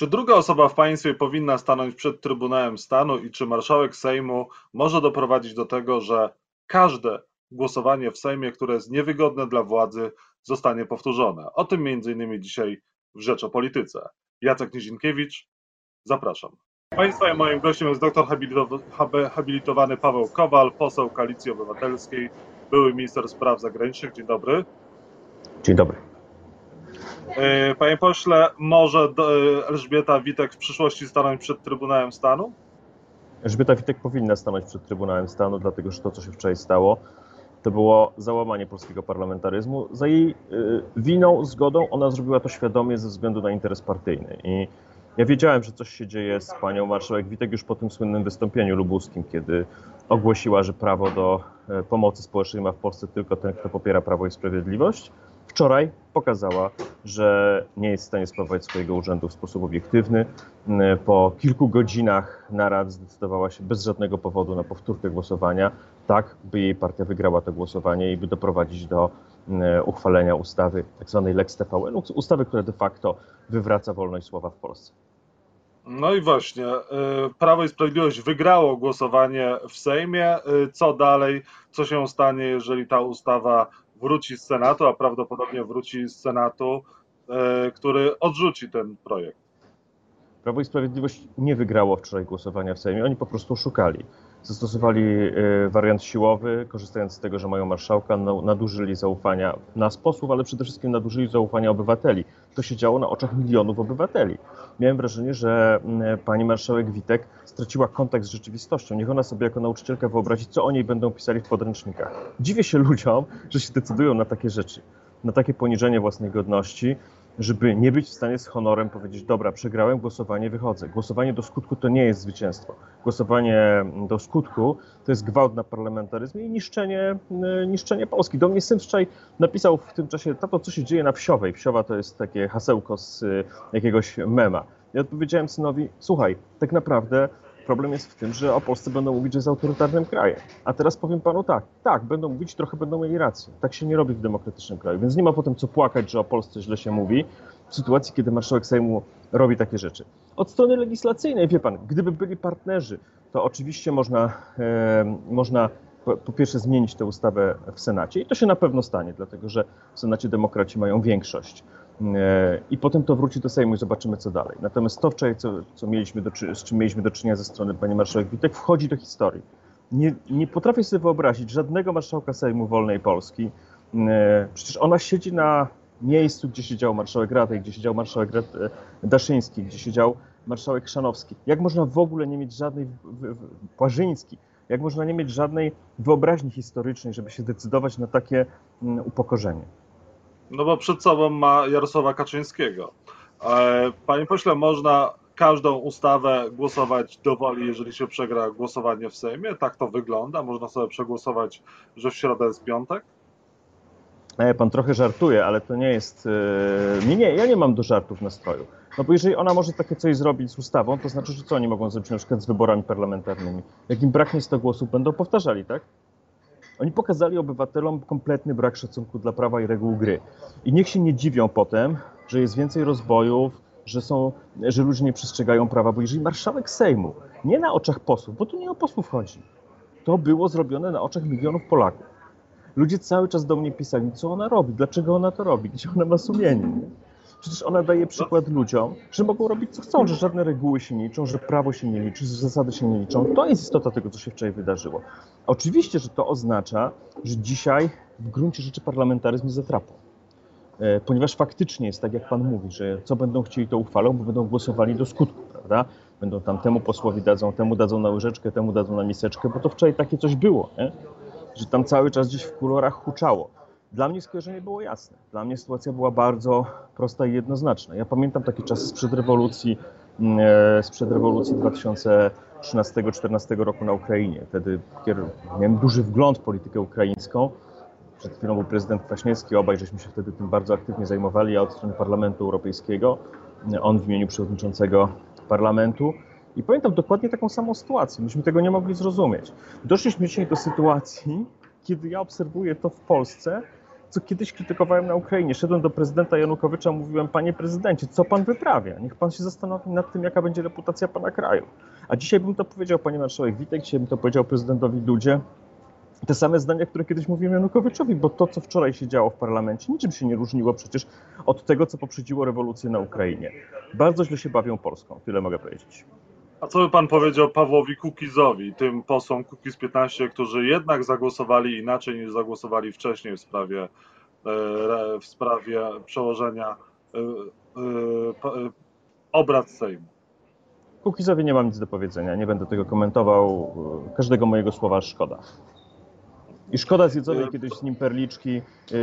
Czy druga osoba w państwie powinna stanąć przed Trybunałem Stanu i czy marszałek Sejmu może doprowadzić do tego, że każde głosowanie w Sejmie, które jest niewygodne dla władzy, zostanie powtórzone? O tym innymi dzisiaj w Rzecz o Polityce. Jacek Nizinkiewicz, zapraszam. Państwa i moim gościem jest doktor habilitowany Paweł Kowal, poseł Koalicji Obywatelskiej, były minister spraw zagranicznych. Dzień dobry. Dzień dobry. E, panie pośle, może e, Elżbieta Witek w przyszłości stanąć przed Trybunałem Stanu? Elżbieta Witek powinna stanąć przed Trybunałem Stanu, dlatego że to, co się wczoraj stało, to było załamanie polskiego parlamentaryzmu. Za jej e, winą, zgodą ona zrobiła to świadomie ze względu na interes partyjny. I ja wiedziałem, że coś się dzieje z panią marszałek Witek już po tym słynnym wystąpieniu lubuskim, kiedy ogłosiła, że prawo do pomocy społecznej ma w Polsce tylko ten, kto popiera Prawo i Sprawiedliwość wczoraj pokazała, że nie jest w stanie sprawować swojego urzędu w sposób obiektywny. Po kilku godzinach narad zdecydowała się bez żadnego powodu na powtórkę głosowania, tak by jej partia wygrała to głosowanie i by doprowadzić do uchwalenia ustawy tzw. Tak Lex TVN, ustawy, która de facto wywraca wolność słowa w Polsce. No i właśnie, y, Prawo i Sprawiedliwość wygrało głosowanie w Sejmie. Y, co dalej? Co się stanie, jeżeli ta ustawa wróci z Senatu, a prawdopodobnie wróci z Senatu, e, który odrzuci ten projekt. Prawo i Sprawiedliwość nie wygrało wczoraj głosowania w Sejmie, oni po prostu szukali. Zastosowali e, wariant siłowy, korzystając z tego, że mają marszałka, no, nadużyli zaufania nas posłów, ale przede wszystkim nadużyli zaufania obywateli. To się działo na oczach milionów obywateli. Miałem wrażenie, że pani marszałek Witek straciła kontakt z rzeczywistością. Niech ona sobie jako nauczycielka wyobrazi, co o niej będą pisali w podręcznikach. Dziwię się ludziom, że się decydują na takie rzeczy, na takie poniżenie własnej godności, żeby nie być w stanie z honorem powiedzieć, dobra, przegrałem głosowanie, wychodzę. Głosowanie do skutku to nie jest zwycięstwo. Głosowanie do skutku to jest gwałt na parlamentaryzmie i niszczenie, y, niszczenie Polski. Do mnie syn wczoraj napisał w tym czasie, tato, co się dzieje na Wsiowej. Wsiowa to jest takie hasełko z y, jakiegoś mema. Ja odpowiedziałem synowi, słuchaj, tak naprawdę Problem jest w tym, że o Polsce będą mówić, że jest autorytarnym krajem. A teraz powiem panu tak, tak, będą mówić, trochę będą mieli rację. Tak się nie robi w demokratycznym kraju, więc nie ma potem co płakać, że o Polsce źle się mówi, w sytuacji, kiedy marszałek Sejmu robi takie rzeczy. Od strony legislacyjnej, wie pan, gdyby byli partnerzy, to oczywiście można, e, można po, po, pierwsze zmienić tę ustawę w Senacie i to się na pewno stanie, dlatego że w Senacie demokraci mają większość. E, i potem to wróci do Sejmu i zobaczymy, co dalej. Natomiast to wczoraj, co, co mieliśmy do, z czym mieliśmy do czynienia ze strony pani marszałek Witek, wchodzi do historii. Nie, nie potrafię sobie wyobrazić żadnego marszałka Sejmu Wolnej Polski. E, przecież ona siedzi na miejscu, gdzie siedział marszałek Radej, gdzie siedział marszałek e, Daszyński, gdzie siedział marszałek Szanowski. Jak można w ogóle nie mieć żadnej, Płażyński, jak można nie mieć żadnej wyobraźni historycznej, żeby się decydować na takie mm, upokorzenie? No bo przed sobą ma Jarosława Kaczyńskiego. E, panie pośle, można każdą ustawę głosować do woli, jeżeli się przegra głosowanie w Sejmie? Tak to wygląda? Można sobie przegłosować, że w środę jest piątek? E, pan trochę żartuje, ale to nie jest. E, nie, nie, ja nie mam do żartów nastroju. No bo jeżeli ona może takie coś zrobić z ustawą, to znaczy, że co oni mogą zrobić na przykład z wyborami parlamentarnymi? Jak im braknie 100 głosów, będą powtarzali, tak? Oni pokazali obywatelom kompletny brak szacunku dla prawa i reguł gry. I niech się nie dziwią potem, że jest więcej rozbojów, że, są, że ludzie nie przestrzegają prawa, bo jeżeli marszałek Sejmu, nie na oczach posłów, bo tu nie o posłów chodzi, to było zrobione na oczach milionów Polaków. Ludzie cały czas do mnie pisali, co ona robi, dlaczego ona to robi, gdzie ona ma sumienie. Nie? Przecież ona daje przykład ludziom, że mogą robić co chcą, że żadne reguły się nie liczą, że prawo się nie liczy, że zasady się nie liczą. To jest istota tego, co się wczoraj wydarzyło. Oczywiście, że to oznacza, że dzisiaj w gruncie rzeczy parlamentaryzm jest zatrapą. E, ponieważ faktycznie jest tak, jak Pan mówi, że co będą chcieli, to uchwalą, bo będą głosowali do skutku, prawda? Będą tam temu posłowi dadzą, temu dadzą na łyżeczkę, temu dadzą na miseczkę, bo to wczoraj takie coś było, nie? że tam cały czas gdzieś w kolorach huczało. Dla mnie skojarzenie było jasne. Dla mnie sytuacja była bardzo prosta i jednoznaczna. Ja pamiętam takie czasy sprzed rewolucji, mm, e, sprzed rewolucji 2013-2014 roku na Ukrainie. Wtedy miałem duży wgląd w politykę ukraińską. Przed chwilą był prezydent Kwaśniewski, obaj żeśmy się wtedy tym bardzo aktywnie zajmowali, ja od strony Parlamentu Europejskiego, on w imieniu przewodniczącego Parlamentu. I pamiętam dokładnie taką samą sytuację. Myśmy tego nie mogli zrozumieć. Doszliśmy dzisiaj do sytuacji, kiedy ja obserwuję to w Polsce, co kiedyś krytykowałem na Ukrainie. Szedłem do prezydenta Janukowycza, mówiłem, panie prezydencie, co pan wyprawia? Niech pan się zastanowi nad tym, jaka będzie reputacja pana kraju. A dzisiaj bym to powiedział, panie marszałek Witek, dzisiaj bym to powiedział prezydentowi Dudzie, te same zdania, które kiedyś mówiłem Janukowyczowi, bo to, co wczoraj się działo w parlamencie, niczym się nie różniło przecież od tego, co poprzedziło rewolucję na Ukrainie. Bardzo źle się bawią Polską, tyle mogę powiedzieć. A co by pan powiedział Pawłowi Kukizowi, tym posłom Kukiz 15, którzy jednak zagłosowali inaczej niż zagłosowali wcześniej w sprawie, e, w sprawie przełożenia e, e, obrad Sejmu? Kukizowi nie mam nic do powiedzenia, nie będę tego komentował. Każdego mojego słowa szkoda. I szkoda zjedzonej kiedyś z nim perliczki,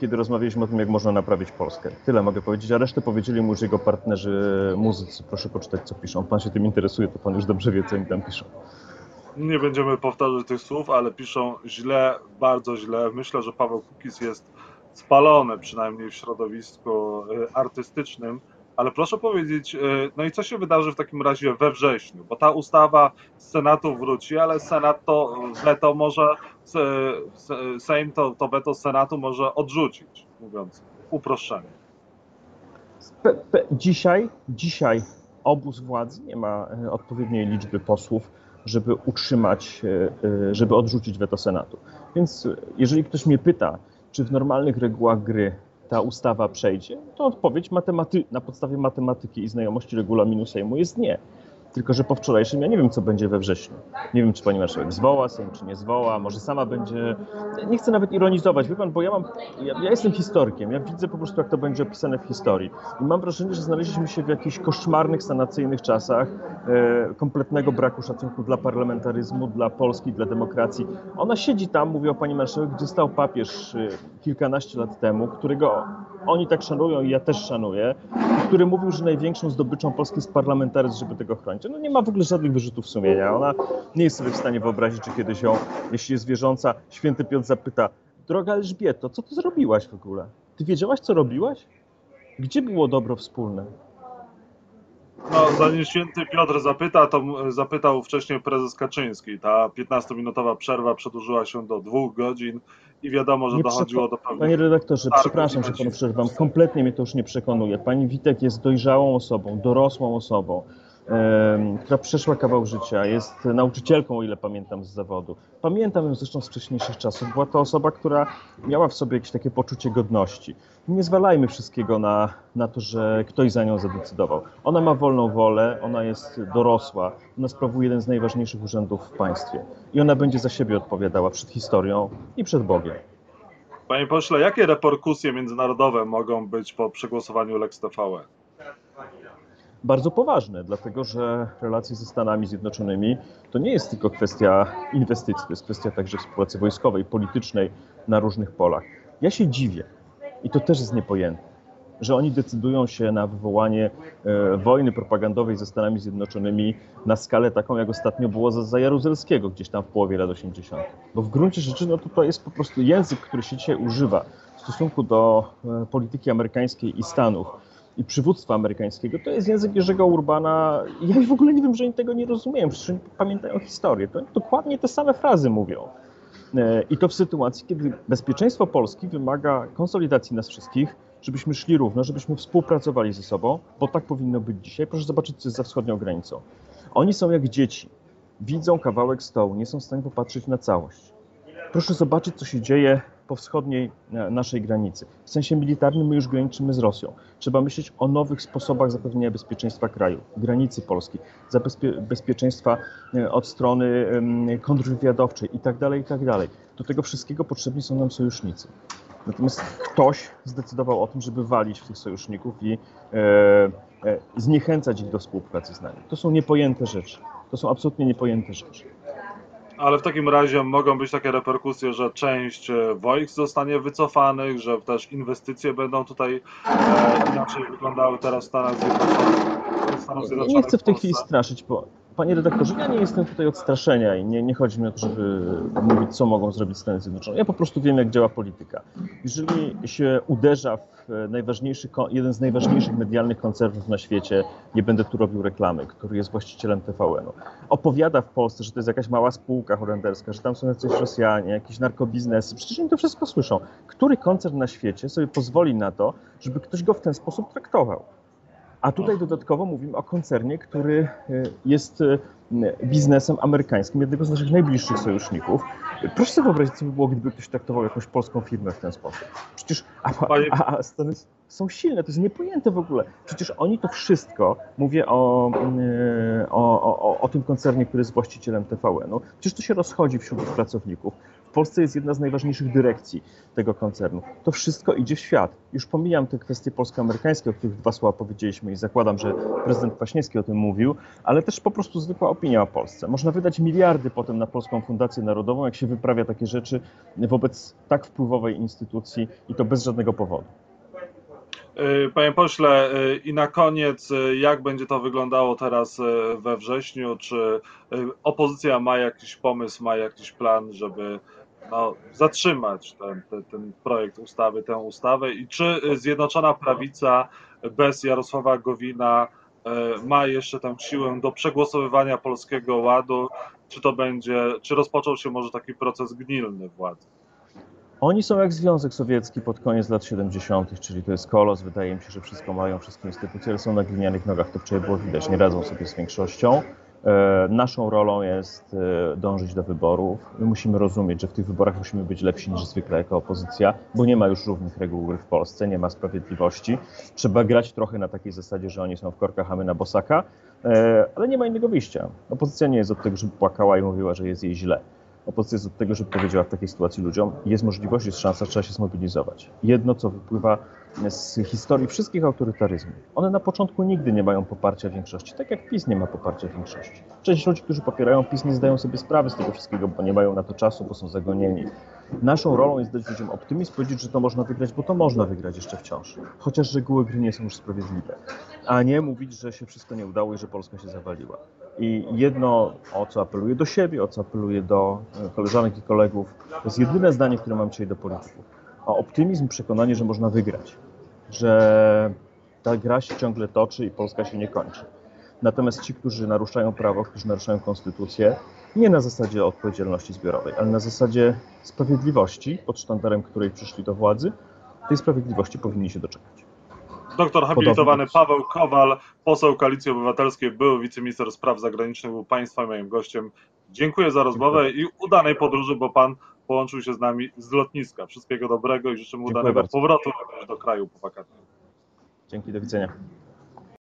kiedy rozmawialiśmy o tym, jak można naprawić Polskę. Tyle mogę powiedzieć, a resztę powiedzieli mu już jego partnerzy muzycy. Proszę poczytać, co piszą. Pan się tym interesuje, to pan już dobrze wie, co im tam piszą. Nie będziemy powtarzać tych słów, ale piszą źle, bardzo źle. Myślę, że Paweł Kukiz jest spalony, przynajmniej w środowisku artystycznym ale proszę powiedzieć, e, no i co się wydarzy w takim razie we wrześniu? Bo ta ustawa z Senatu wróci, ale Senat to weto może, Sejm to, to weto Senatu może odrzucić, mówiąc uproszczenie. Dzisiaj, dzisiaj obóz władzy nie ma e, odpowiedniej liczby posłów, żeby utrzymać, e, żeby odrzucić weto Senatu. Więc jeżeli ktoś mnie pyta, czy w normalnych regułach gry ta ustawa przejdzie, to odpowiedź matematy- na podstawie matematyki i znajomości regulaminu Sejmu jest nie. Tylko, że po wczorajszym ja nie wiem, co będzie we wrześniu. Nie wiem, czy pani marszałek zwoła Sejm, czy nie zwoła. Może sama będzie. Nie chcę nawet ironizować, wie pan, bo ja mam. Ja, ja, jestem historykiem. Ja widzę po prostu, jak to będzie opisane w historii. I mam wrażenie, że znaleźliśmy się w jakichś koszmarnych, sanacyjnych czasach e, kompletnego braku szacunku dla parlamentaryzmu, dla Polski, dla demokracji. Ona siedzi tam, mówię o pani marszałek, gdzie stał papież e, kilkanaście lat temu, którego oni tak szanują i ja też szanuję, który mówił, że największą zdobyczą Polski jest parlamentaryzm, żeby tego chronić. No nie ma w ogóle żadnych wyrzutów sumienia. Ona nie jest sobie w stanie wyobrazić, czy kiedyś ją, jeśli jest wierząca, święty Piotr zapyta, droga Elżbieto, co ty zrobiłaś w ogóle? Ty wiedziałaś, co robiłaś? Gdzie było dobro wspólne? No, zanim święty Piotr zapyta, to zapytał wcześniej prezes Kaczyński. Ta 15-minutowa przerwa przedłużyła się do dwóch godzin i wiadomo, że nie dochodziło do pewnych... Panie redaktorze, przepraszam, że panu przerwam. Kompletnie mnie to już nie przekonuje. Pani Witek jest dojrzałą osobą, dorosłą osobą która przeszła kawał życia, jest nauczycielką, o ile pamiętam z zawodu. Pamiętam ją zresztą z wcześniejszych czasów. Była to osoba, która miała w sobie jakieś takie poczucie godności. Nie zwalajmy wszystkiego na, na to, że ktoś za nią zadecydował. Ona ma wolną wolę, ona jest dorosła, ona sprawuje jeden z najważniejszych urzędów w państwie i ona będzie za siebie odpowiadała przed historią i przed Bogiem. Panie pośle, jakie reperkusje międzynarodowe mogą być po przegłosowaniu Lex TVN? Bardzo poważne, dlatego że relacje ze Stanami Zjednoczonymi to nie jest tylko kwestia inwestycji, to jest kwestia także współpracy wojskowej, politycznej na różnych polach. Ja się dziwię, i to też jest niepojęte, że oni decydują się na wywołanie e, wojny propagandowej ze Stanami Zjednoczonymi na skalę taką, jak ostatnio było za, za Jaruzelskiego, gdzieś tam w połowie lat 80. Bo w gruncie rzeczy no to, to jest po prostu język, który się dzisiaj używa w stosunku do e, polityki amerykańskiej i Stanów i przywództwa amerykańskiego, to jest język Jerzego Urbana. Ja w ogóle nie wiem, że oni tego nie rozumieją, przecież oni pamiętają historię. To dokładnie te same frazy mówią. E, I to w sytuacji, kiedy bezpieczeństwo Polski wymaga konsolidacji nas wszystkich, żebyśmy szli równo, żebyśmy współpracowali ze sobą, bo tak powinno być dzisiaj. Proszę zobaczyć, co jest za wschodnią granicą. Oni są jak dzieci. Widzą kawałek stołu, nie są w stanie popatrzeć na całość. Proszę zobaczyć, co się dzieje po wschodniej e, naszej granicy. W sensie militarnym my już graniczymy z Rosją. Trzeba myśleć o nowych sposobach zapewnienia bezpieczeństwa kraju, granicy Polski, bezpieczeństwa e, od strony kontrwywiadowczej itd., tak itd. Tak Do tego wszystkiego potrzebni są nam sojusznicy. Natomiast ktoś zdecydował o tym, żeby walić w tych sojuszników i e, e, zniechęcać ich do współpracy z nami. To są niepojęte rzeczy. To są absolutnie niepojęte rzeczy. Ale w takim razie mogą być takie reperkusje, że część e, wojsk zostanie wycofanych, że też inwestycje będą tutaj e, inaczej wyglądały teraz w Stanach Zjednoczonych. Nie chcę w tej chwili straszyć, bo Panie redaktorze, ja nie jestem tutaj od straszenia i nie, nie chodzi mi o to, żeby mówić, co mogą zrobić Stany Zjednoczone. Ja po prostu wiem, jak działa polityka. Jeżeli się uderza w najważniejszy, jeden z najważniejszych medialnych koncernów na świecie, nie będę tu robił reklamy, który jest właścicielem TVN-u, opowiada w Polsce, że to jest jakaś mała spółka holenderska, że tam są jacyś Rosjanie, jakieś narkobiznesy, przecież oni to wszystko słyszą. Który koncern na świecie sobie pozwoli na to, żeby ktoś go w ten sposób traktował? A tutaj dodatkowo mówimy o koncernie, który e, jest e, biznesem amerykańskim, jednego z naszych najbliższych sojuszników. Proszę sobie wyobrazić, co by było, gdyby ktoś traktował jakąś polską firmę w ten sposób. Przecież a, a, a Stany są silne, to jest niepojęte w ogóle. Przecież oni to wszystko, mówię o, e, o, o, o tym koncernie, który jest właścicielem TVN-u, przecież to się rozchodzi wśród pracowników. W Polsce jest jedna z najważniejszych dyrekcji tego koncernu. To wszystko idzie w świat. Już pomijam te kwestie polsko-amerykańskie, o których dwa słowa powiedzieliśmy i zakładam, że prezydent Kwaśniewski o tym mówił, ale też po prostu zwykła opinia o Polsce. Można wydać miliardy potem na Polską Fundację Narodową, jak się wyprawia takie rzeczy wobec tak wpływowej instytucji i to bez żadnego powodu. E, panie pośle, e, i na koniec, e, jak będzie to wyglądało teraz we wrześniu? Czy opozycja ma jakiś pomysł, ma jakiś plan, żeby no, zatrzymać ten, ten, ten, projekt ustawy, tę ustawę i czy Zjednoczona Prawica bez Jarosława Gowina ma jeszcze tę siłę do przegłosowywania Polskiego Ładu, czy to będzie, czy rozpoczął się może taki proces gnilny władzy? Oni są jak Związek Sowiecki pod koniec lat 70., czyli to jest kolos. Wydaje mi się, że wszystko mają, wszystkie instytucje, ale są na glinianych nogach. To wczoraj było widać. Nie radzą sobie z większością. E, naszą rolą jest e, dążyć do wyborów. My musimy rozumieć, że w tych wyborach musimy być lepsi niż zwykle jako opozycja, bo nie ma już równych reguł gry w Polsce, nie ma sprawiedliwości. Trzeba grać trochę na takiej zasadzie, że oni są w korkach, a my na bosaka, e, ale nie ma innego wyjścia. Opozycja nie jest od tego, żeby płakała i mówiła, że jest jej źle. Opozycja jest od tego, żeby powiedziała w takiej sytuacji ludziom, jest możliwość, jest szansa, trzeba się zmobilizować. Jedno, co wypływa z historii wszystkich autorytaryzmów. One na początku nigdy nie mają poparcia większości, tak jak PiS nie ma poparcia większości. Część ludzi, którzy popierają PiS, nie zdają sobie sprawy z tego wszystkiego, bo nie mają na to czasu, bo są zagonieni. Naszą rolą jest dać ludziom optymizm, powiedzieć, że to można wygrać, bo to można wygrać jeszcze wciąż. Chociaż reguły gry nie są już sprawiedliwe. A nie mówić, że się wszystko nie udało i że Polska się zawaliła. I jedno, o co apeluję do siebie, o co apeluję do e, koleżanek i kolegów, to jest jedyne zdanie, które mam dzisiaj do polityków. O optymizm, przekonanie, że można wygrać. Że ta gra się ciągle toczy i Polska się nie kończy. Natomiast ci, którzy naruszają prawo, którzy naruszają konstytucję, nie na zasadzie odpowiedzialności zbiorowej, ale na zasadzie sprawiedliwości, pod sztandarem której przyszli do władzy, tej sprawiedliwości powinni się doczekać. Doktor habilitowany Paweł Kowal, poseł Koalicji Obywatelskiej, był wiceminister spraw zagranicznych, był Państwa moim gościem. Dziękuję za rozmowę i udanej podróży, bo Pan połączył się z nami z lotniska. Wszystkiego dobrego i życzymy udanego powrotu do kraju po wakacjach. Dzięki, do widzenia.